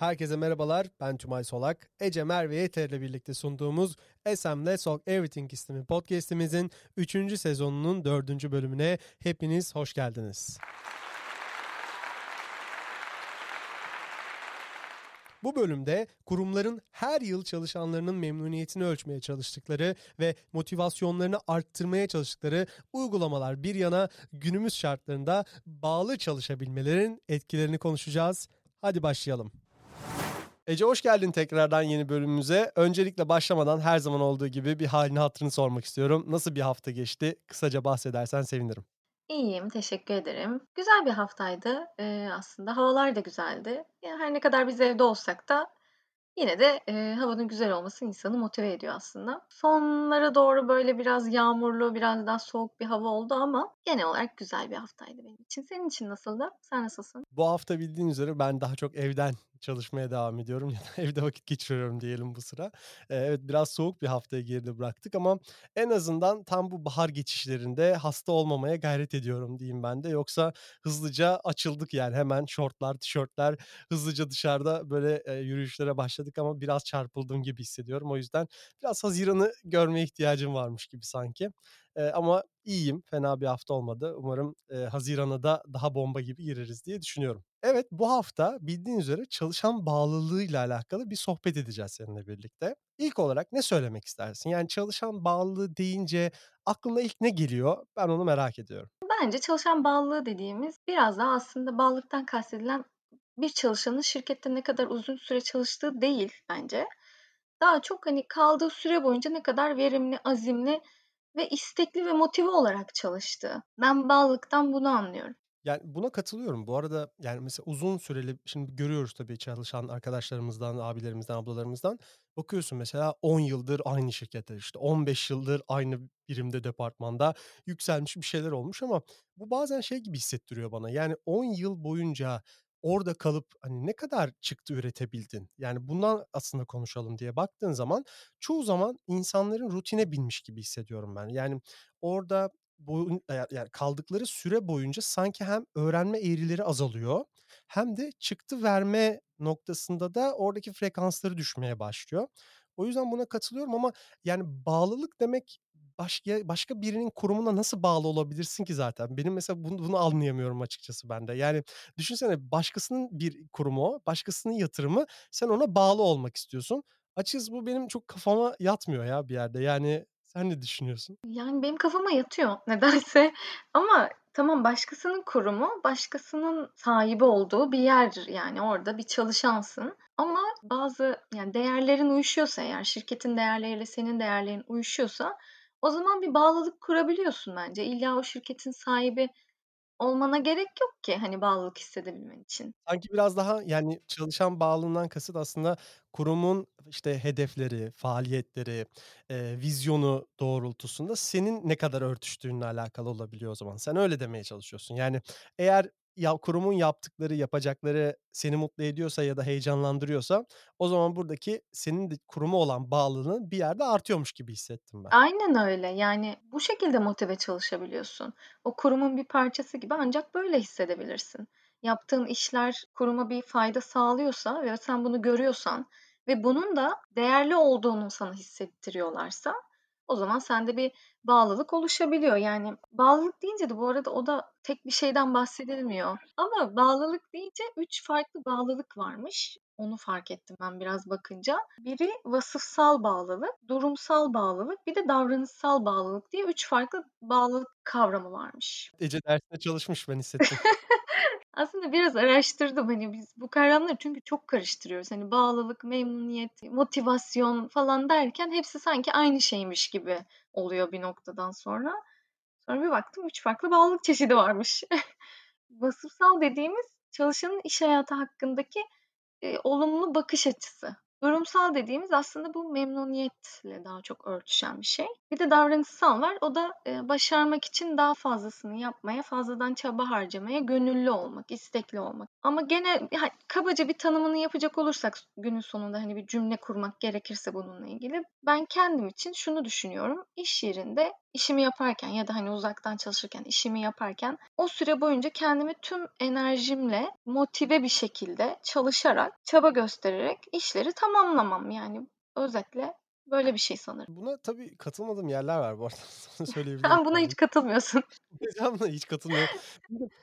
Herkese merhabalar. Ben Tümay Solak. Ece Merve Yeter ile birlikte sunduğumuz SM Let's Talk Everything isimli podcastimizin 3. sezonunun 4. bölümüne hepiniz hoş geldiniz. Bu bölümde kurumların her yıl çalışanlarının memnuniyetini ölçmeye çalıştıkları ve motivasyonlarını arttırmaya çalıştıkları uygulamalar bir yana günümüz şartlarında bağlı çalışabilmelerin etkilerini konuşacağız. Hadi başlayalım. Ece hoş geldin tekrardan yeni bölümümüze. Öncelikle başlamadan her zaman olduğu gibi bir halini hatırını sormak istiyorum. Nasıl bir hafta geçti? Kısaca bahsedersen sevinirim. İyiyim, teşekkür ederim. Güzel bir haftaydı, eee, aslında. Havalar da güzeldi. Ya, her ne kadar biz evde olsak da yine de, eee, havanın güzel olması insanı motive ediyor aslında. Sonlara doğru böyle biraz yağmurlu, biraz daha soğuk bir hava oldu ama genel olarak güzel bir haftaydı benim için. Senin için nasıldı? Sen nasılsın? Bu hafta bildiğin üzere ben daha çok evden çalışmaya devam ediyorum ya da evde vakit geçiriyorum diyelim bu sıra. Evet biraz soğuk bir haftayı geride bıraktık ama en azından tam bu bahar geçişlerinde hasta olmamaya gayret ediyorum diyeyim ben de. Yoksa hızlıca açıldık yani hemen şortlar, tişörtler hızlıca dışarıda böyle yürüyüşlere başladık ama biraz çarpıldım gibi hissediyorum. O yüzden biraz Haziran'ı görmeye ihtiyacım varmış gibi sanki. Ama iyiyim, fena bir hafta olmadı. Umarım Haziran'a da daha bomba gibi gireriz diye düşünüyorum. Evet, bu hafta bildiğin üzere çalışan bağlılığıyla alakalı bir sohbet edeceğiz seninle birlikte. İlk olarak ne söylemek istersin? Yani çalışan bağlılığı deyince aklına ilk ne geliyor? Ben onu merak ediyorum. Bence çalışan bağlılığı dediğimiz biraz daha aslında bağlılıktan kastedilen bir çalışanın şirkette ne kadar uzun süre çalıştığı değil bence. Daha çok, hani, kaldığı süre boyunca ne kadar verimli, azimli ve istekli ve motive olarak çalıştığı. Ben bağlılıktan bunu anlıyorum. Yani, buna katılıyorum. Bu arada, yani, mesela uzun süreli şimdi görüyoruz tabii çalışan arkadaşlarımızdan, abilerimizden, ablalarımızdan. Bakıyorsun mesela 10 yıldır aynı şirkette, işte 15 yıldır aynı birimde, departmanda yükselmiş, bir şeyler olmuş ama bu bazen şey gibi hissettiriyor bana, yani 10 yıl boyunca orada kalıp, hani, ne kadar çıktı üretebildin? Yani, bundan aslında konuşalım diye baktığın zaman çoğu zaman insanların rutine binmiş gibi hissediyorum ben. Yani, orada Boyun eee, yani kaldıkları süre boyunca sanki hem öğrenme eğrileri azalıyor hem de çıktı verme noktasında da oradaki frekansları düşmeye başlıyor. O yüzden buna katılıyorum ama yani bağlılık demek başka başka birinin kurumuna nasıl bağlı olabilirsin ki zaten? Benim mesela bunu bunu anlayamıyorum açıkçası ben de. Yani düşünsene başkasının bir kurumu başkasının yatırımı, sen ona bağlı olmak istiyorsun. Açıkçası bu benim çok kafama yatmıyor ya bir yerde. Yani sen ne düşünüyorsun? Yani, benim kafama yatıyor nedense ama tamam başkasının kurumu, başkasının sahibi olduğu bir yer, yani, orada bir çalışansın ama bazı, yani, değerlerin uyuşuyorsa eğer, şirketin değerleriyle senin değerlerin uyuşuyorsa o zaman bir bağlılık kurabiliyorsun bence. İlla o şirketin sahibi olmana gerek yok ki, hani, bağlılık hissedebilmen için. Sanki biraz daha, yani, çalışan bağlılığından kasıt aslında kurumun, işte, hedefleri, faaliyetleri, eee, vizyonu doğrultusunda senin ne kadar örtüştüğünle alakalı olabiliyor o zaman. Sen öyle demeye çalışıyorsun. Yani, eğer ya kurumun yaptıkları, yapacakları seni mutlu ediyorsa ya da heyecanlandırıyorsa o zaman buradaki senin de kuruma olan bağlılığın bir yerde artıyormuş gibi hissettim ben. Aynen öyle. Yani, bu şekilde motive çalışabiliyorsun. O kurumun bir parçası gibi ancak böyle hissedebilirsin. Yaptığın işler kuruma bir fayda sağlıyorsa ve sen bunu görüyorsan ve bunun da değerli olduğunu sana hissettiriyorlarsa o zaman sende bir bağlılık oluşabiliyor. Yani, bağlılık deyince de bu arada o da tek bir şeyden bahsedilmiyor ama bağlılık deyince 3 farklı bağlılık varmış. Onu fark ettim ben biraz bakınca. Biri vasıfsal bağlılık, durumsal bağlılık, bir de davranışsal bağlılık diye 3 farklı bağlılık kavramı varmış. Ece dersine çalışmış, ben hissettim. Aslında biraz araştırdım, hani, biz bu kavramları çünkü çok karıştırıyoruz. Hani, bağlılık, memnuniyet, motivasyon falan derken hepsi sanki aynı şeymiş gibi oluyor bir noktadan sonra. Sonra bir baktım 3 farklı bağlılık çeşidi varmış. Vasıfsal dediğimiz çalışanın iş hayatı hakkındaki Eee, olumlu bakış açısı. Durumsal dediğimiz aslında bu memnuniyetle daha çok örtüşen bir şey. Bir de davranışsal var. O da, eee, başarmak için daha fazlasını yapmaya, fazladan çaba harcamaya gönüllü olmak, istekli olmak. Ama gene ha kabaca bir tanımını yapacak olursak günün sonunda, hani, bir cümle kurmak gerekirse bununla ilgili, ben kendim için şunu düşünüyorum: İş yerinde işimi yaparken ya da, hani, uzaktan çalışırken, işimi yaparken o süre boyunca kendimi tüm enerjimle motive bir şekilde çalışarak, çaba göstererek işleri tamamlamam. Yani özetle böyle bir şey sanırım. Buna tabii katılmadığım yerler var bu arada. Onu söyleyebilirim buna hiç katılmıyorsun. Buna hiç katılmıyorum.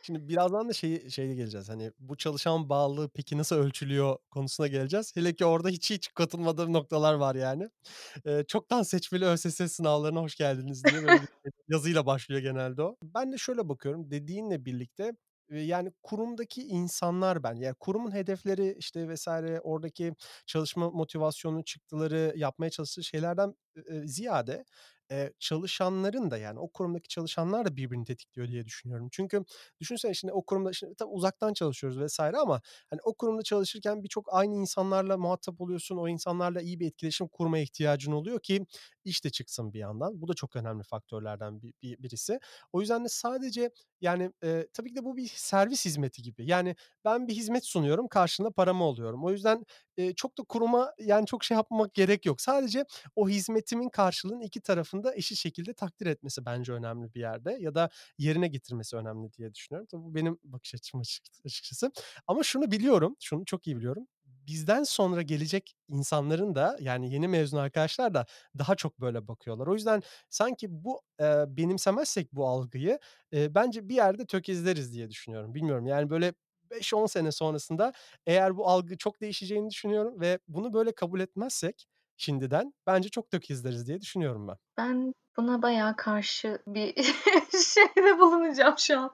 Şimdi birazdan da şeyi şeye geleceğiz, hani, bu çalışan bağlılığı peki nasıl ölçülüyor konusuna geleceğiz. Hele ki orada hiç hiç katılmadığım noktalar var yani. Eee, "Çoktan seçmeli ÖSS sınavlarına hoş geldiniz." diye böyle bir yazıyla başlıyor genelde o. Ben de şöyle bakıyorum, dediğinle birlikte, yani, kurumdaki insanlar ben yani, kurumun hedefleri, işte, vs. oradaki çalışma motivasyonu, çıktıları, yapmaya çalıştığı şeylerden, ziyade, eee, çalışanların da, yani, o kurumdaki çalışanlar da birbirini tetikliyor diye düşünüyorum. Çünkü düşünsene şimdi o kurumda şimdi tabii uzaktan çalışıyoruz vs. ama, hani, o kurumda çalışırken birçok aynı insanlarla muhatap oluyorsun. O insanlarla iyi bir etkileşim kurmaya ihtiyacın oluyor ki iş de çıksın bir yandan. Bu da çok önemli faktörlerden bi bi birisi. O yüzden de sadece, yani, eee, tabii ki de bu bir servis hizmeti gibi. Yani, ben bir hizmet sunuyorum, karşılığında paramı alıyorum. O yüzden, eee, çok da kuruma, yani, çok şey yapmak gerek yok. Sadece o hizmetimin karşılığını 2 tarafın da eşit şekilde takdir etmesi bence önemli bir yerde ya da yerine getirmesi önemli diye düşünüyorum. Tabii bu benim bakış açım açık açıkçası. Ama şunu biliyorum, şunu çok iyi biliyorum. Bizden sonra gelecek insanların da, yani, yeni mezun arkadaşlar da daha çok böyle bakıyorlar. O yüzden sanki bu, eee, benimsemezsek bu algıyı, eee, bence bir yerde tökezleriz diye düşünüyorum. Bilmiyorum, yani, böyle 5-10 sene sonrasında eğer bu algı çok değişeceğini düşünüyorum ve bunu böyle kabul etmezsek şimdiden bence çok tökezleriz diye düşünüyorum ben. Ben buna bayağı karşı bir şeyde bulunacağım şu an.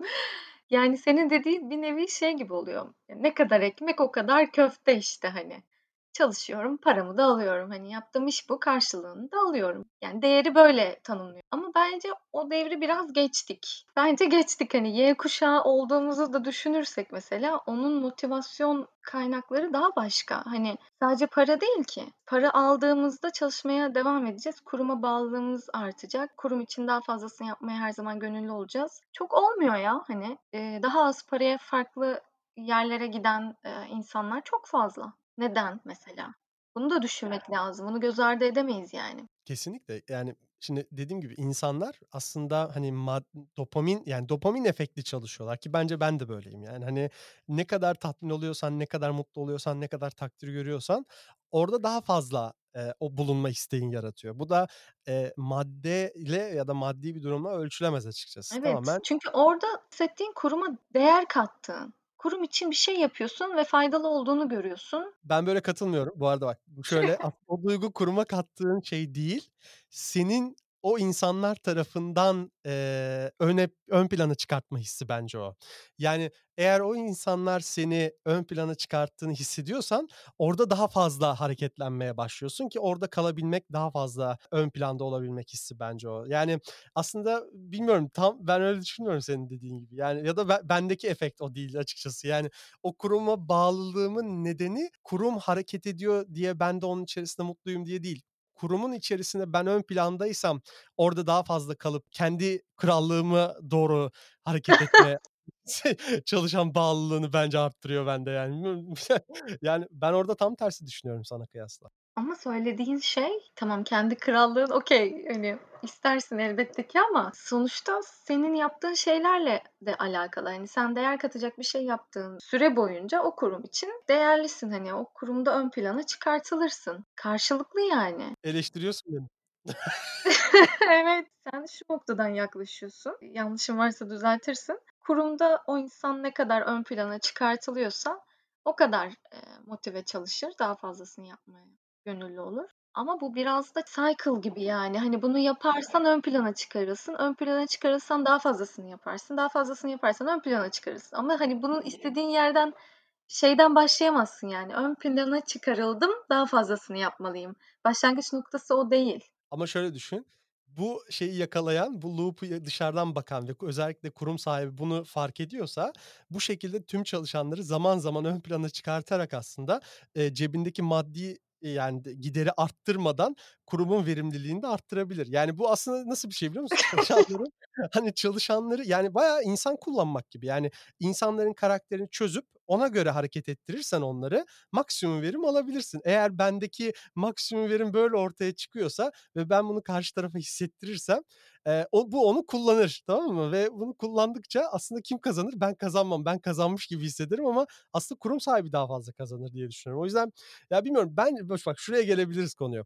Yani, senin dediğin bir nevi şey gibi oluyor, ne kadar ekmek o kadar köfte, işte, hani. Çalışıyorum, paramı da alıyorum. Hani, yaptığım iş bu, karşılığını da alıyorum. Yani, değeri böyle tanımlıyorum ama bence o devri biraz geçtik. Bence geçtik. Hani, Y kuşağı olduğumuzu da düşünürsek mesela onun motivasyon kaynakları daha başka. Hani, sadece para değil ki. Para aldığımızda çalışmaya devam edeceğiz. Kuruma bağlılığımız artacak. Kurum için daha fazlasını yapmaya her zaman gönüllü olacağız. Çok olmuyor ya, hani. Daha az paraya farklı yerlere giden, insanlar çok fazla. Neden mesela? Bunu da düşünmek lazım. Bunu göz ardı edemeyiz yani. Kesinlikle. Yani, şimdi dediğim gibi insanlar aslında, hani, mad dopamin, yani, dopamin efektli çalışıyorlar ki bence ben de böyleyim. Yani, hani, ne kadar tatmin oluyorsan, ne kadar mutlu oluyorsan, ne kadar takdir görüyorsan orada daha fazla, eee, o bulunma isteğin yaratıyor. Bu da, eee, maddeyle ya da maddi bir durumla ölçülemez açıkçası. Evet, Tamamen çünkü orada hissettiğin kuruma değer kattığın, kurum için bir şey yapıyorsun ve faydalı olduğunu görüyorsun. Ben böyle katılmıyorum. Bu arada bak, şöyle, o duygu kuruma kattığın şey değil, senin o insanlar tarafından, eee, öne ön plana çıkartma hissi bence o. Yani, eğer o insanlar seni ön plana çıkarttığını hissediyorsan orada daha fazla hareketlenmeye başlıyorsun ki orada kalabilmek, daha fazla ön planda olabilmek hissi bence o. Yani, aslında bilmiyorum, tam ben öyle düşünmüyorum senin dediğin gibi. Yani, ya da be bendeki efekt o değil açıkçası. Yani, o kuruma bağlılığımın nedeni kurum hareket ediyor diye ben de onun içerisinde mutluyum diye değil. Kurumun içerisinde ben ön plandaysam orada daha fazla kalıp kendi krallığıma doğru hareket etme çalışan bağlılığını bence arttırıyor bende yani. Yani, ben orada tam tersi düşünüyorum sana kıyasla. Ama söylediğin şey tamam, kendi krallığın okay, hani, istersin elbette ki ama sonuçta senin yaptığın şeylerle de alakalı. Hani, sen değer katacak bir şey yaptığın süre boyunca o kurum için değerlisin. Hani, o kurumda ön plana çıkartılırsın. Karşılıklı yani. Eleştiriyorsun beni. Evet, sen şu noktadan yaklaşıyorsun. Yanlışım varsa düzeltirsin. Kurumda o insan ne kadar ön plana çıkartılıyorsa o kadar, motive çalışır, daha fazlasını yapmaya gönüllü olur. Ama bu biraz da cycle gibi yani. Hani, bunu yaparsan ön plana çıkarılsın, ön plana çıkarılsan daha fazlasını yaparsın, daha fazlasını yaparsan ön plana çıkarılsın. Ama, hani, bunun istediğin yerden, şeyden başlayamazsın yani. Ön plana çıkarıldım, daha fazlasını yapmalıyım. Başlangıç noktası o değil. Ama şöyle düşün, bu şeyi yakalayan, bu loop'u dışarıdan bakan ve özellikle kurum sahibi bunu fark ediyorsa bu şekilde tüm çalışanları zaman zaman ön plana çıkartarak aslında, eee, cebindeki maddi, yani, d gideri arttırmadan kurumun verimliliğini de arttırabilir. Yani, bu aslında nasıl bir şey biliyor musun? Çalışanların, hani, çalışanları, yani, bayağı insan kullanmak gibi. Yani, insanların karakterini çözüp ona göre hareket ettirirsen onları maksimum verim alabilirsin. Eğer bendeki maksimum verim böyle ortaya çıkıyorsa ve ben bunu karşı tarafa hissettirirsem, eee, o bu onu kullanır, tamam mı? Ve bunu kullandıkça aslında kim kazanır? Ben kazanmam. Ben kazanmış gibi hissederim ama aslında kurum sahibi daha fazla kazanır diye düşünüyorum. O yüzden ya bilmiyorum ben boş bak şuraya gelebiliriz konuya.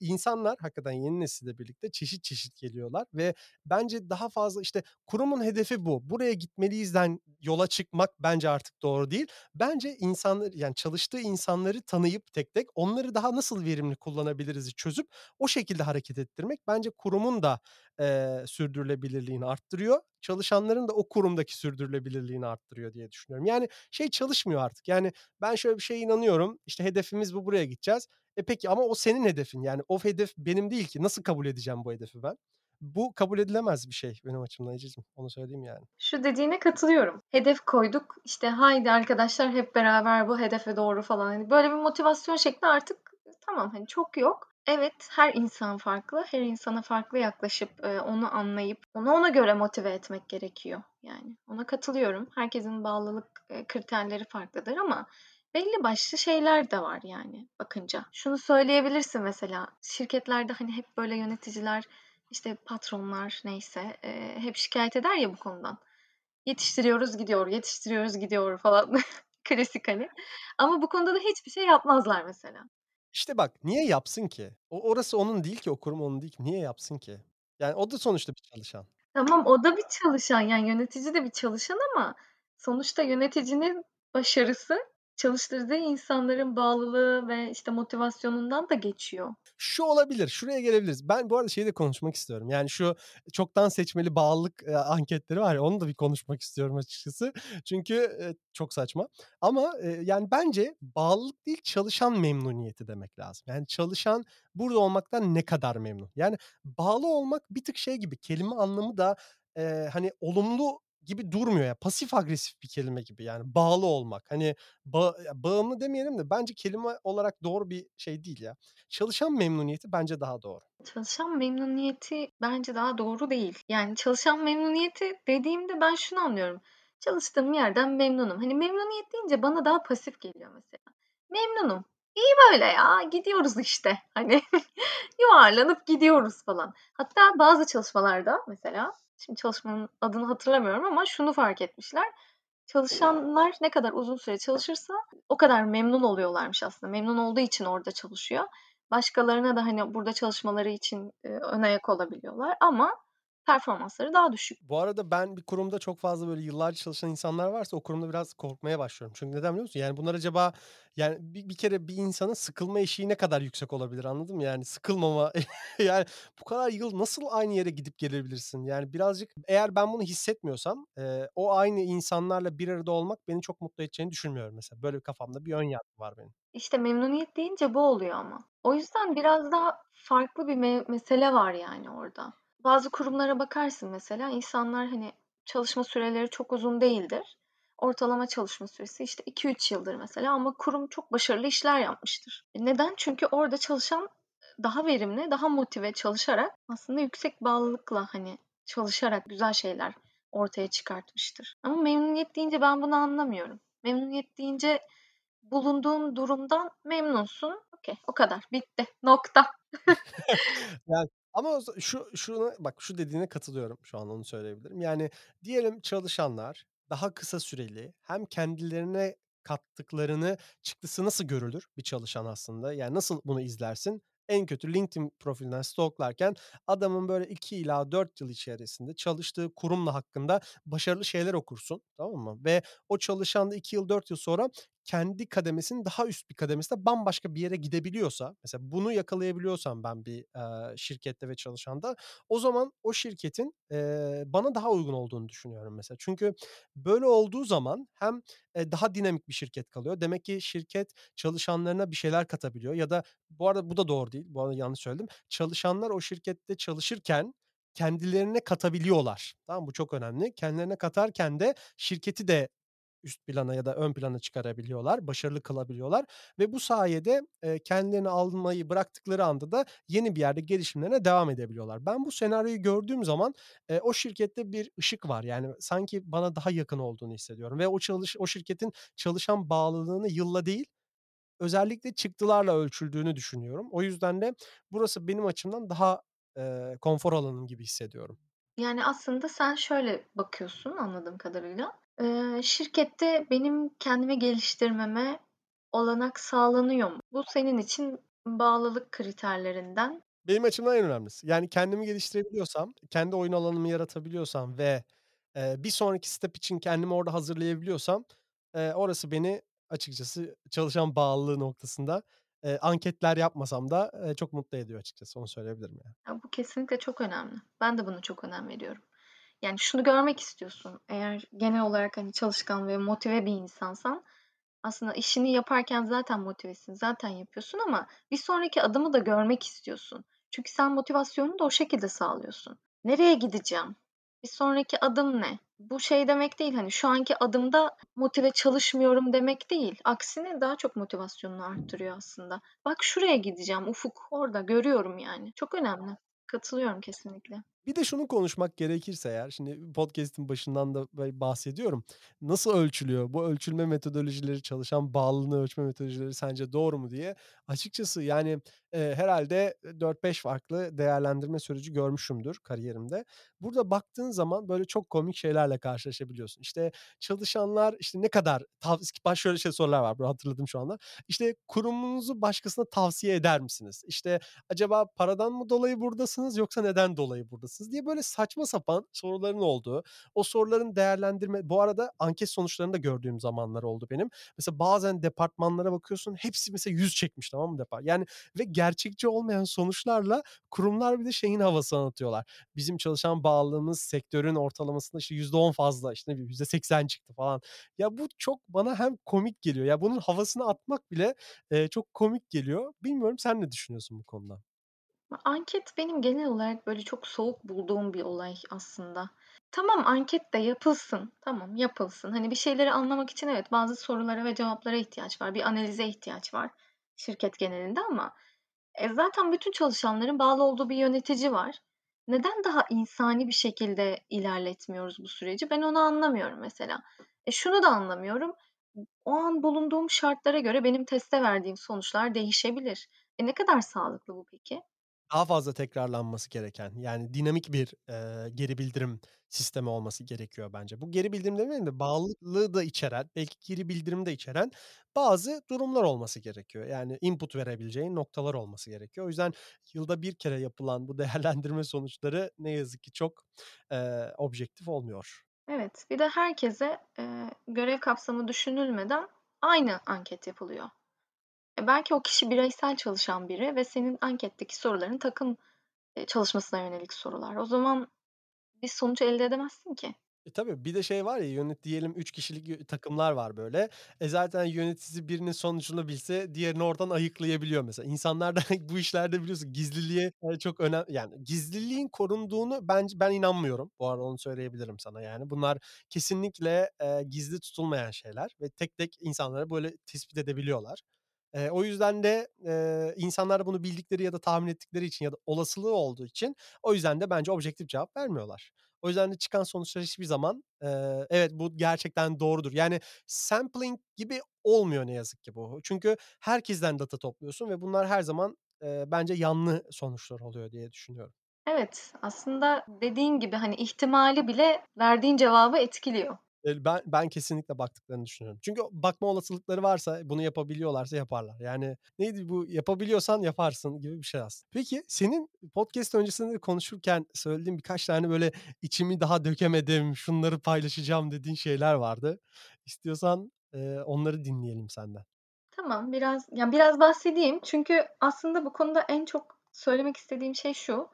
İnsanlar hakikaten yeni nesille birlikte çeşit çeşit geliyorlar ve bence daha fazla işte kurumun hedefi bu. Buraya gitmeliyizden yola çıkmak bence artık doğru değil. Bence insanları yani çalıştığı insanları tanıyıp tek tek onları daha nasıl verimli kullanabiliriz'i çözüp o şekilde hareket ettirmek bence kurumun da, eee, sürdürülebilirliğini arttırıyor. Çalışanların da o kurumdaki sürdürülebilirliğini arttırıyor diye düşünüyorum. Yani şey çalışmıyor artık. Yani ben şöyle bir şeye inanıyorum. İşte hedefimiz bu, buraya gideceğiz. E, peki ama o senin hedefin. Yani o hedef benim değil ki. Nasıl kabul edeceğim bu hedefi ben? Bu kabul edilemez bir şey benim açımdan Ececiğim. Onu söyleyeyim yani. Şu dediğine katılıyorum. Hedef koyduk, işte, haydi arkadaşlar hep beraber bu hedefe doğru falan. Hani, böyle bir motivasyon şekli artık tamam, hani, çok yok. Evet, her insan farklı. Her insana farklı yaklaşıp, eee, onu anlayıp onu ona göre motive etmek gerekiyor yani. Ona katılıyorum. Herkesin bağlılık, eee, kriterleri farklıdır ama belli başlı şeyler de var yani bakınca. Şunu söyleyebilirsin mesela, şirketlerde, hani, hep böyle yöneticiler, işte, patronlar neyse, eee, hep şikâyet eder ya bu konudan. Yetiştiriyoruz gidiyor, yetiştiriyoruz gidiyor falan. Klasik hani. Ama bu konuda da hiçbir şey yapmazlar mesela. İşte bak, niye yapsın ki? O orası onun değil ki, o kurum onun değil ki. Niye yapsın ki? Yani o da sonuçta bir çalışan. Tamam, o da bir çalışan, yani yönetici de bir çalışan ama sonuçta yöneticinin başarısı çalıştırdığı insanların bağlılığı ve, işte, motivasyonundan da geçiyor. Şu olabilir, şuraya gelebiliriz. Ben bu arada şeyi de konuşmak istiyorum. Yani şu çoktan seçmeli bağlılık, eee, anketleri var ya, onu da bir konuşmak istiyorum açıkçası. Çünkü, eee, çok saçma ama, eee, yani bence bağlılık değil, çalışan memnuniyeti demek lazım. Yani çalışan burada olmaktan ne kadar memnun? Yani bağlı olmak bir tık şey gibi, kelime anlamı da, eee, hani, olumlu gibi durmuyor ya. Pasif agresif bir kelime gibi yani bağlı olmak. Hani, ba bağımlı demeyelim de bence kelime olarak doğru bir şey değil ya. Çalışan memnuniyeti bence daha doğru. Çalışan memnuniyeti bence daha doğru değil. Yani çalışan memnuniyeti dediğimde ben şunu anlıyorum. Çalıştığım yerden memnunum. Hani memnuniyet deyince bana daha pasif geliyor mesela. Memnunum. İyi böyle ya, gidiyoruz işte. Hani yuvarlanıp gidiyoruz falan. Hatta bazı çalışmalarda mesela, şimdi çalışmanın adını hatırlamıyorum ama şunu fark etmişler. Çalışanlar ne kadar uzun süre çalışırsa o kadar memnun oluyorlarmış aslında. Memnun olduğu için orada çalışıyor. Başkalarına da, hani, burada çalışmaları için, eee, ön ayak olabiliyorlar ama performansları daha düşük. Bu arada ben bir kurumda çok fazla böyle yıllarca çalışan insanlar varsa o kurumda biraz korkmaya başlıyorum. Çünkü neden biliyor musun? Yani bunlar acaba yani bir bir kere bir insanın sıkılma eşiği ne kadar yüksek olabilir, anladın mı? Yani sıkılmama yani bu kadar yıl nasıl aynı yere gidip gelebilirsin? Yani birazcık eğer ben bunu hissetmiyorsam, eee, o aynı insanlarla bir arada olmak beni çok mutlu edeceğini düşünmüyorum mesela. Böyle bir kafamda bir ön yargı var benim. İşte memnuniyet deyince bu oluyor ama. O yüzden biraz daha farklı bir me mesele var yani orada. Bazı kurumlara bakarsın mesela, insanlar, hani, çalışma süreleri çok uzun değildir. Ortalama çalışma süresi, işte, 2-3 yıldır mesela ama kurum çok başarılı işler yapmıştır. E, neden? Çünkü orada çalışan daha verimli, daha motive çalışarak aslında yüksek bağlılıkla, hani, çalışarak güzel şeyler ortaya çıkartmıştır. Ama memnuniyet deyince ben bunu anlamıyorum. Memnuniyet deyince bulunduğun durumdan memnunsun. Okay, o kadar. Bitti. Nokta. Yani, ama şu şuna bak, şu dediğine katılıyorum. Şu an onu söyleyebilirim. Yani, diyelim çalışanlar daha kısa süreli hem kendilerine kattıklarını çıktısı nasıl görülür bir çalışan aslında? Yani, nasıl bunu izlersin? En kötü LinkedIn profilinden stalklarken adamın böyle 2 ila 4 yıl içerisinde çalıştığı kurumla hakkında başarılı şeyler okursun, tamam mı? Ve o çalışan da 2 yıl, 4 yıl sonra kendi kademesinin daha üst bir kademesinde bambaşka bir yere gidebiliyorsa, mesela bunu yakalayabiliyorsam ben bir, eee, şirkette ve çalışanda, o zaman o şirketin, eee, bana daha uygun olduğunu düşünüyorum mesela. Çünkü böyle olduğu zaman hem, eee, daha dinamik bir şirket kalıyor. Demek ki şirket çalışanlarına bir şeyler katabiliyor ya da bu arada bu da doğru değil, bu arada yanlış söyledim. Çalışanlar o şirkette çalışırken kendilerine katabiliyorlar. Tamam? Bu çok önemli. Kendilerine katarken de şirketi de üst plana ya da ön plana çıkarabiliyorlar, başarılı kılabiliyorlar ve bu sayede, eee, kendilerini almayı bıraktıkları anda da yeni bir yerde gelişimlerine devam edebiliyorlar. Ben bu senaryoyu gördüğüm zaman, eee, o şirkette bir ışık var. Yani sanki bana daha yakın olduğunu hissediyorum ve o çalış o şirketin çalışan bağlılığını yılla değil, özellikle çıktılarla ölçüldüğünü düşünüyorum. O yüzden de burası benim açımdan daha, eee, konfor alanım gibi hissediyorum. Yani, aslında sen şöyle bakıyorsun anladığım kadarıyla. Eee, şirkette benim kendimi geliştirmeme olanak sağlanıyor mu? Bu senin için bağlılık kriterlerinden Benim açımdan en önemlisi. Yani kendimi geliştirebiliyorsam, kendi oyun alanımı yaratabiliyorsam ve, eee, bir sonraki step için kendimi orada hazırlayabiliyorsam, eee, orası beni açıkçası çalışan bağlılığı noktasında, eee, anketler yapmasam da, eee, çok mutlu ediyor açıkçası. Onu söyleyebilirim yani. Ya, bu kesinlikle çok önemli. Ben de buna çok önem veriyorum. Yani, şunu görmek istiyorsun, eğer genel olarak, hani, çalışkan ve motive bir insansan aslında işini yaparken zaten motivesin, zaten yapıyorsun ama bir sonraki adımı da görmek istiyorsun. Çünkü sen motivasyonunu da o şekilde sağlıyorsun. Nereye gideceğim? Bir sonraki adım ne? Bu şey demek değil, hani, şu anki adımda motive çalışmıyorum demek değil. Aksine daha çok motivasyonunu arttırıyor aslında. Bak şuraya gideceğim, ufuk orada, görüyorum yani. Çok önemli. Katılıyorum kesinlikle. Bir de şunu konuşmak gerekirse eğer, şimdi podcast'in başından da bahsediyorum. Nasıl ölçülüyor? Bu ölçülme metodolojileri, çalışan bağlılığını ölçme metodolojileri sence doğru mu diye. Açıkçası yani, eee, herhâlde, eee, 4-5 farklı değerlendirme süreci görmüşümdür kariyerimde. Burada baktığın zaman böyle çok komik şeylerle karşılaşabiliyorsun. İşte, çalışanlar, işte, ne kadar tavs baş şöyle şey sorular var, bunu hatırladım şu anda. İşte, kurumunuzu başkasına tavsiye eder misiniz? İşte, acaba paradan mı dolayı buradasınız yoksa neden dolayı buradasınız diye böyle saçma sapan soruların olduğu, o soruların değerlendirme Bu arada anket sonuçlarını da gördüğüm zamanlar oldu benim. Mesela bazen departmanlara bakıyorsun, hepsi mesela 100 çekmiş, tamam mı depar yani ve gerçekçi olmayan sonuçlarla kurumlar bir de şeyin havasını atıyorlar. Bizim çalışan bağlılığımız sektörün ortalamasında işte %10 fazla, işte ne bileyim %80 çıktı falan. Ya bu çok bana hem komik geliyor, ya bunun havasını atmak bile, eee, çok komik geliyor. Bilmiyorum sen ne düşünüyorsun bu konuda? Anket benim genel olarak böyle çok soğuk bulduğum bir olay aslında. Tamam, anket de yapılsın, tamam yapılsın. Hani bir şeyleri anlamak için evet, bazı sorulara ve cevaplara ihtiyaç var. Bir analize ihtiyaç var şirket genelinde ama, e, zaten bütün çalışanların bağlı olduğu bir yönetici var. Neden daha insani bir şekilde ilerletmiyoruz bu süreci? Ben onu anlamıyorum mesela. E, şunu da anlamıyorum. O an bulunduğum şartlara göre benim teste verdiğim sonuçlar değişebilir. E, ne kadar sağlıklı bu peki? Daha fazla tekrarlanması gereken, yani dinamik bir, eee, geri bildirim sistemi olması gerekiyor bence. Bu geri bildirim demeyelim de bağlılığı da içeren, belki geri bildirimi de içeren bazı durumlar olması gerekiyor. Yani input verebileceğin noktalar olması gerekiyor. O yüzden yılda bir kere yapılan bu değerlendirme sonuçları ne yazık ki çok, eee, objektif olmuyor. Evet, bir de herkese, eee, görev kapsamı düşünülmeden aynı anket yapılıyor. E, belki o kişi bireysel çalışan biri ve senin anketteki soruların takım, eee, çalışmasına yönelik sorular. O zaman bir sonuç elde edemezsin ki. E, tabii bir de şey var ya, yönet diyelim 3 kişilik takımlar var böyle. E, zaten yöneticisi birinin sonucunu bilse diğerini oradan ayıklayabiliyor mesela. İnsanlar da bu işlerde biliyorsun gizliliğe, eee, çok önem yani gizliliğin korunduğunu bence ben inanmıyorum. Bu arada onu söyleyebilirim sana yani. Bunlar kesinlikle, eee, gizli tutulmayan şeyler ve tek tek insanları böyle tespit edebiliyorlar. Eee, o yüzden de, eee, insanlar bunu bildikleri ya da tahmin ettikleri için ya da olasılığı olduğu için o yüzden de bence objektif cevap vermiyorlar. O yüzden de çıkan sonuçlar hiçbir zaman, eee, evet, bu gerçekten doğrudur. Yani sampling gibi olmuyor ne yazık ki bu. Çünkü herkesten data topluyorsun ve bunlar her zaman, eee, bence yanlı sonuçlar oluyor diye düşünüyorum. Evet, aslında dediğin gibi, hani, ihtimali bile verdiğin cevabı etkiliyor. Ben ben kesinlikle baktıklarını düşünüyorum. Çünkü bakma olasılıkları varsa, bunu yapabiliyorlarsa yaparlar. Yani neydi bu, yapabiliyorsan yaparsın gibi bir şey aslında. Peki senin podcast öncesinde de konuşurken söylediğin birkaç tane böyle içimi daha dökemedim, şunları paylaşacağım dediğin şeyler vardı. İstiyorsan, eee, onları dinleyelim senden. Tamam, biraz ya, biraz bahsedeyim çünkü aslında bu konuda en çok söylemek istediğim şey şu: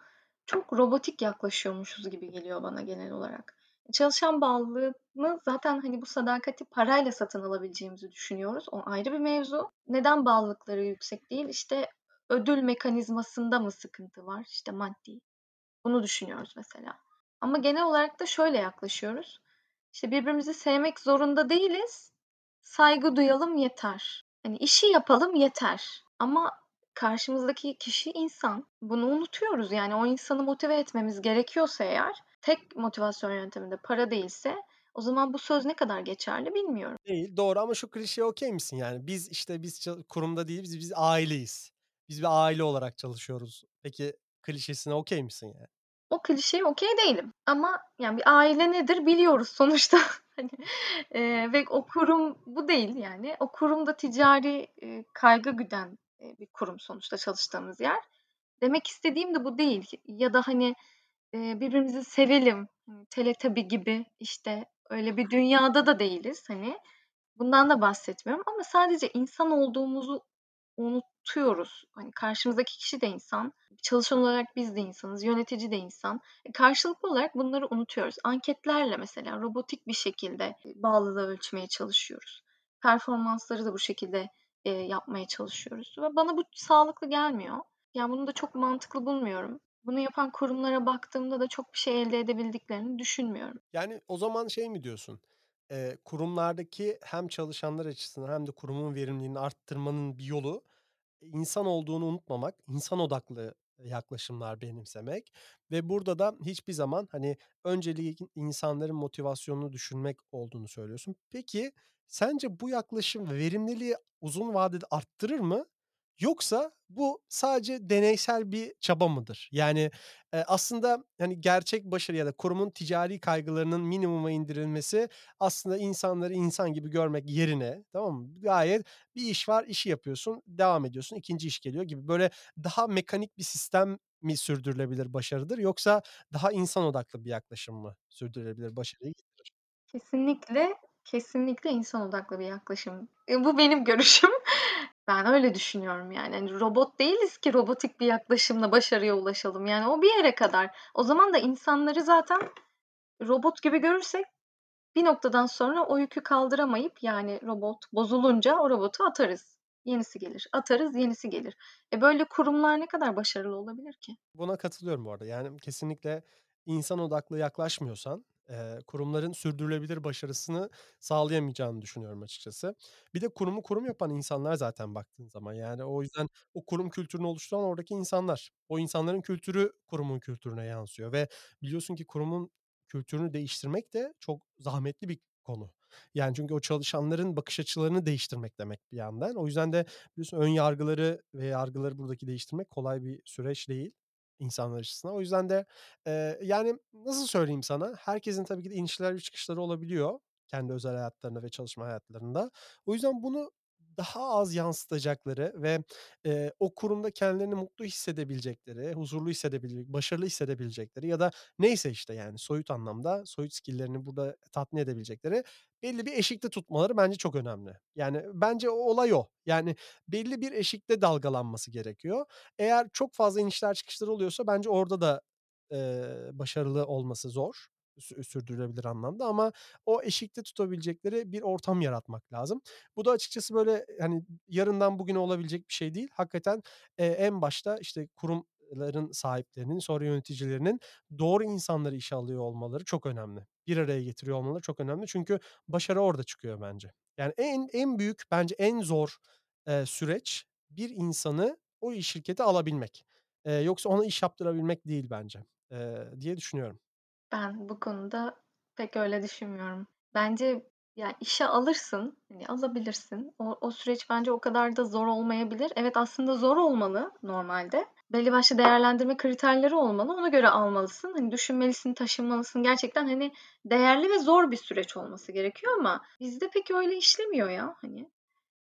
Çok robotik yaklaşıyormuşuz gibi geliyor bana genel olarak. Çalışan bağlılığını zaten, hani, bu sadakati parayla satın alabileceğimizi düşünüyoruz. O ayrı bir mevzu. Neden bağlılıkları yüksek değil? İşte, ödül mekanizmasında mı sıkıntı var? İşte, maddi. Bunu düşünüyoruz mesela. Ama genel olarak da şöyle yaklaşıyoruz. İşte, birbirimizi sevmek zorunda değiliz, saygı duyalım yeter. Hani, işi yapalım yeter ama karşımızdaki kişi insan. Bunu unutuyoruz. Yani o insanı motive etmemiz gerekiyorsa eğer, tek motivasyon yöntemi de para değilse o zaman bu söz ne kadar geçerli bilmiyorum. Değil, doğru ama şu klişeye okay misin? Yani, biz, işte, biz kurumda değiliz, biz aileyiz. Biz bir aile olarak çalışıyoruz. Peki, klişesine okay misin yani? O klişeye okay değilim ama yani bir aile nedir biliyoruz sonuçta. Hani, eee, ve o kurum bu değil yani. O kurum da ticari, eee, kaygı güden, eee, bir kurum sonuçta çalıştığımız yer. Demek istediğim de bu değil ya da, hani, eee, birbirimizi sevelim, hani, Teletubby gibi, işte, öyle bir dünyada da değiliz, hani. Bundan da bahsetmiyorum ama sadece insan olduğumuzu unutuyoruz. Hani, karşımızdaki kişi de insan, çalışan olarak biz de insanız, yönetici de insan. E, karşılıklı olarak bunları unutuyoruz. Anketlerle mesela robotik bir şekilde, bağlılığı ölçmeye çalışıyoruz. Performansları da bu şekilde, eee, yapmaya çalışıyoruz ve bana bu sağlıklı gelmiyor. Yani, bunu da çok mantıklı bulmuyorum. Bunu yapan kurumlara baktığımda da çok bir şey elde edebildiklerini düşünmüyorum. Yani, o zaman şey mi diyorsun? Eee, kurumlardaki hem çalışanlar açısından hem de kurumun verimliliğini arttırmanın bir yolu, insan olduğunu unutmamak, insan odaklı yaklaşımlar benimsemek ve burada da hiçbir zaman, hani, önceliğin insanların motivasyonunu düşünmek olduğunu söylüyorsun. Peki, sence bu yaklaşım verimliliği uzun vadede arttırır mı? Yoksa bu sadece deneysel bir çaba mıdır? Yani, eee, aslında, hani, gerçek başarı ya da kurumun ticari kaygılarının minimuma indirilmesi aslında insanları insan gibi görmek yerine, tamam mı? Gayet bir iş var, işi yapıyorsun, devam ediyorsun, 2'nci iş geliyor gibi böyle daha mekanik bir sistem mi sürdürülebilir başarıdır yoksa daha insan odaklı bir yaklaşım mı sürdürülebilir başarıyı getirir? Kesinlikle, kesinlikle insan odaklı bir yaklaşım. Eee, bu benim görüşüm. Ben öyle düşünüyorum yani. Hani, robot değiliz ki robotik bir yaklaşımla başarıya ulaşalım. Yani o bir yere kadar. O zaman da insanları zaten robot gibi görürsek bir noktadan sonra o yükü kaldıramayıp, yani robot bozulunca o robotu atarız. Yenisi gelir. Atarız, yenisi gelir. E, böyle kurumlar ne kadar başarılı olabilir ki? Buna katılıyorum bu arada. Yani, kesinlikle insan odaklı yaklaşmıyorsan, eee, kurumların sürdürülebilir başarısını sağlayamayacağını düşünüyorum açıkçası. Bir de kurumu kurum yapan insanlar zaten baktığın zaman. Yani, o yüzden o kurum kültürünü oluşturan oradaki insanlar. O insanların kültürü kurumun kültürüne yansıyor ve biliyorsun ki kurumun kültürünü değiştirmek de çok zahmetli bir konu. Yani, çünkü o çalışanların bakış açılarını değiştirmek demek bir yandan. O yüzden de biliyorsun ön yargıları ve yargıları buradaki değiştirmek kolay bir süreç değil insanlar açısından. O yüzden de, eee, yani, nasıl söyleyeyim sana? Herkesin tabii ki de inişler ve çıkışları olabiliyor kendi özel hayatlarında ve çalışma hayatlarında. O yüzden bunu daha az yansıtacakları ve, eee, o kurumda kendilerini mutlu hissedebilecekleri, huzurlu hissedebilecek başarılı hissedebilecekleri ya da neyse, işte, yani, soyut anlamda, soyut skill'lerini burada tatmin edebilecekleri belli bir eşikte tutmaları bence çok önemli. Yani, bence o olay o. Yani, belli bir eşikte dalgalanması gerekiyor. Eğer çok fazla inişler çıkışlar oluyorsa bence orada da, eee, başarılı olması zor sürdürülebilir anlamda ama o eşikte tutabilecekleri bir ortam yaratmak lazım. Bu da açıkçası, böyle, hani, yarından bugüne olabilecek bir şey değil. Hakikaten, eee, en başta, işte, kurumların sahiplerinin, sonra yöneticilerinin doğru insanları işe alıyor olmaları çok önemli. Bir araya getiriyor olmaları çok önemli. Çünkü başarı orada çıkıyor bence. Yani, en en büyük, bence en zor, eee, süreç bir insanı o iş şirkete alabilmek. Eee, yoksa ona iş yaptırabilmek değil bence, eee, diye düşünüyorum. Ben bu konuda pek öyle düşünmüyorum. Bence ya, işe alırsın, hani, alabilirsin. O o süreç bence o kadar da zor olmayabilir. Evet, aslında zor olmalı normalde. Belli başlı değerlendirme kriterleri olmalı. Ona göre almalısın. Hani, düşünmelisin, taşınmalısın. Gerçekten, hani, değerli ve zor bir süreç olması gerekiyor ama bizde pek öyle işlemiyor ya, hani.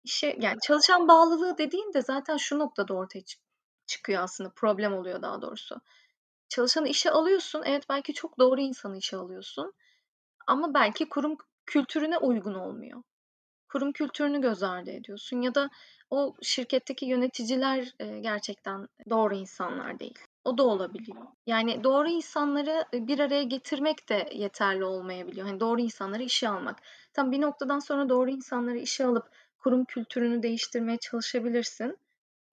İşe yani çalışan bağlılığı dediğin de zaten şu noktada ortaya çık çıkıyor aslında, problem oluyor daha doğrusu. Çalışanı işe alıyorsun. Evet, belki çok doğru insanı işe alıyorsun ama belki kurum kültürüne uygun olmuyor. Kurum kültürünü göz ardı ediyorsun ya da o şirketteki yöneticiler, eee, gerçekten doğru insanlar değil. O da olabiliyor. Yani doğru insanları, eee, bir araya getirmek de yeterli olmayabiliyor. Hani, doğru insanları işe almak. Tamam, bir noktadan sonra doğru insanları işe alıp kurum kültürünü değiştirmeye çalışabilirsin.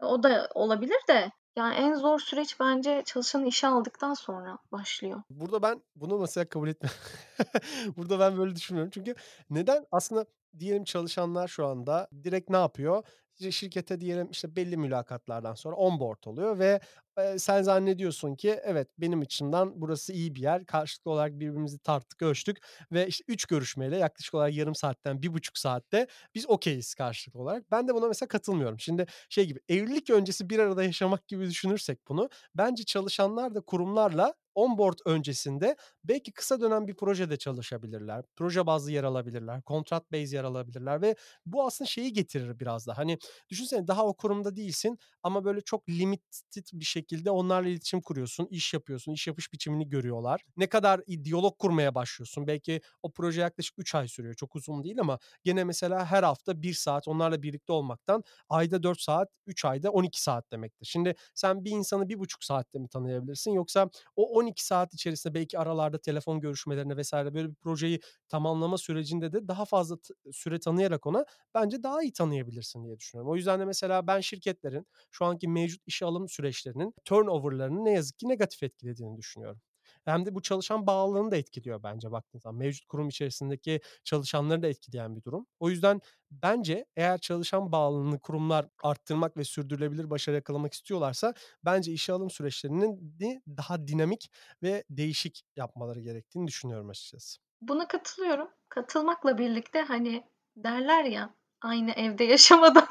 O da olabilir de Yani en zor süreç bence çalışanı işe aldıktan sonra başlıyor. Burada ben bunu mesela kabul etmem. Burada ben böyle düşünmüyorum. Çünkü neden? Aslında diyelim çalışanlar şu anda direkt ne yapıyor? Şirkete diyelim işte belli mülakatlardan sonra onboard oluyor ve, eee, sen zannediyorsun ki evet, benim açımdan burası iyi bir yer. Karşılıklı olarak birbirimizi tarttık, ölçtük ve işte 3 görüşmeyle yaklaşık olarak yarım saatten 1,5 saatte biz okayiz karşılıklı olarak. Ben de buna mesela katılmıyorum. Şimdi şey gibi, evlilik öncesi bir arada yaşamak gibi düşünürsek bunu, bence çalışanlar da kurumlarla onboard öncesinde belki kısa dönem bir projede çalışabilirler. Proje bazlı yer alabilirler. Kontrat base yer alabilirler ve bu aslında şeyi getirir biraz da. Hani düşünsene daha o kurumda değilsin ama böyle çok limited bir şekilde onlarla iletişim kuruyorsun, iş yapıyorsun, iş yapış biçimini görüyorlar. Ne kadar diyalog kurmaya başlıyorsun. Belki o proje yaklaşık 3 ay sürüyor. Çok uzun değil ama gene mesela her hafta 1 saat onlarla birlikte olmaktan ayda 4 saat, 3 ayda 12 saat demektir. Şimdi sen bir insanı 1,5 saatte mi tanıyabilirsin yoksa o 12 saat içerisinde belki aralarda telefon görüşmelerine vs. böyle bir projeyi tamamlama sürecinde de daha fazla süre tanıyarak ona bence daha iyi tanıyabilirsin diye düşünüyorum. O yüzden de mesela ben şirketlerin şu anki mevcut işe alım süreçlerinin turnover'larını ne yazık ki negatif etkilediğini düşünüyorum. Hem de bu çalışan bağlılığını da etkiliyor bence baktığın zaman. Mevcut kurum içerisindeki çalışanları da etkileyen bir durum. O yüzden bence eğer çalışan bağlılığını kurumlar arttırmak ve sürdürülebilir başarı yakalamak istiyorlarsa bence işe alım süreçlerinin ni daha dinamik ve değişik yapmaları gerektiğini düşünüyorum açıkçası. Buna katılıyorum. Katılmakla birlikte, hani, derler ya, "Aynı evde yaşamadan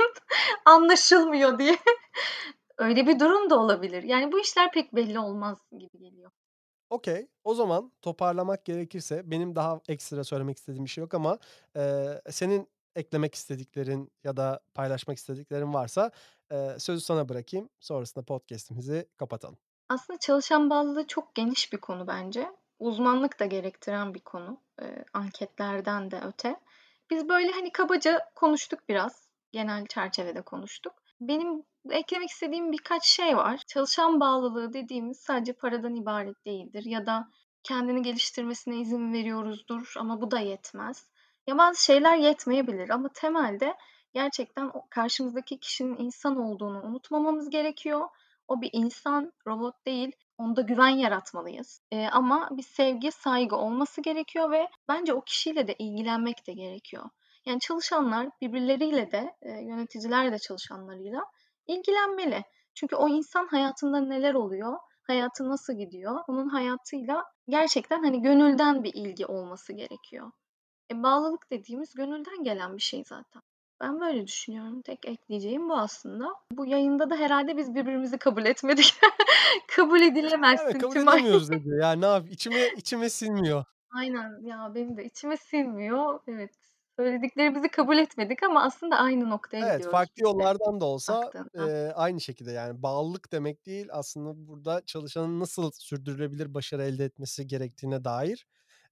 anlaşılmıyor." diye. Öyle bir durum da olabilir. Yani bu işler pek belli olmaz gibi geliyor. Okay. O zaman toparlamak gerekirse benim daha ekstra söylemek istediğim bir şey yok ama, eee, senin eklemek istediklerin ya da paylaşmak istediklerin varsa, eee, sözü sana bırakayım. Sonrasında podcast'imizi kapatalım. Aslında çalışan bağlılığı çok geniş bir konu bence. Uzmanlık da gerektiren bir konu, eee, anketlerden de öte. Biz böyle, hani, kabaca konuştuk biraz. Genel çerçevede konuştuk. Benim eklemek istediğim birkaç şey var. Çalışan bağlılığı dediğimiz sadece paradan ibaret değildir ya da kendini geliştirmesine izin veriyoruzdur ama bu da yetmez. Ya, bazı şeyler yetmeyebilir ama temelde gerçekten karşımızdaki kişinin insan olduğunu unutmamamız gerekiyor. O bir insan, robot değil. Onda güven yaratmalıyız. Eee, ama bir sevgi, saygı olması gerekiyor ve bence o kişiyle de ilgilenmek de gerekiyor. Yani çalışanlar birbirleriyle de, eee, yöneticiler de çalışanlarıyla ilgilenmeli. Çünkü o insan hayatında neler oluyor, hayatı nasıl gidiyor, onun hayatıyla gerçekten, hani, gönülden bir ilgi olması gerekiyor. E, bağlılık dediğimiz gönülden gelen bir şey zaten. Ben böyle düşünüyorum. Tek ekleyeceğim bu aslında. Bu yayında da herhâlde biz birbirimizi kabul etmedik. Kabul Evet, edilemezsin kabul Tümay. edemiyoruz dedi. Ya, ne yap içime içime sinmiyor. Aynen. Ya, benim de içime sinmiyor. Evet, söylediklerimizi kabul etmedik ama aslında aynı noktaya Evet, gidiyoruz farklı de yollardan da olsa, baktığında. eee, aynı şekilde, yani, bağlılık demek değil, aslında burada çalışanın nasıl sürdürülebilir başarı elde etmesi gerektiğine dair,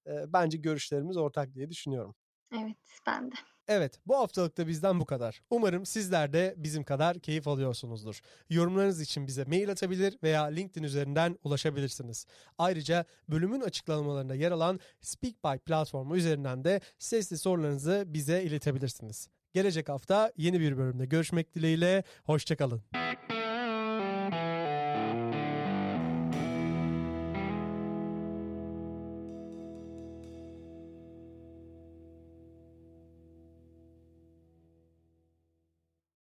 eee, bence görüşlerimiz ortak diye düşünüyorum. Evet, ben de. Evet, bu haftalık da bizden bu kadar. Umarım sizler de bizim kadar keyif alıyorsunuzdur. Yorumlarınız için bize mail atabilir veya LinkedIn üzerinden ulaşabilirsiniz. Ayrıca bölümün açıklamalarında yer alan SpeakPipe platformu üzerinden de sesli sorularınızı bize iletebilirsiniz. Gelecek hafta yeni bir bölümde görüşmek dileğiyle, hoşça kalın.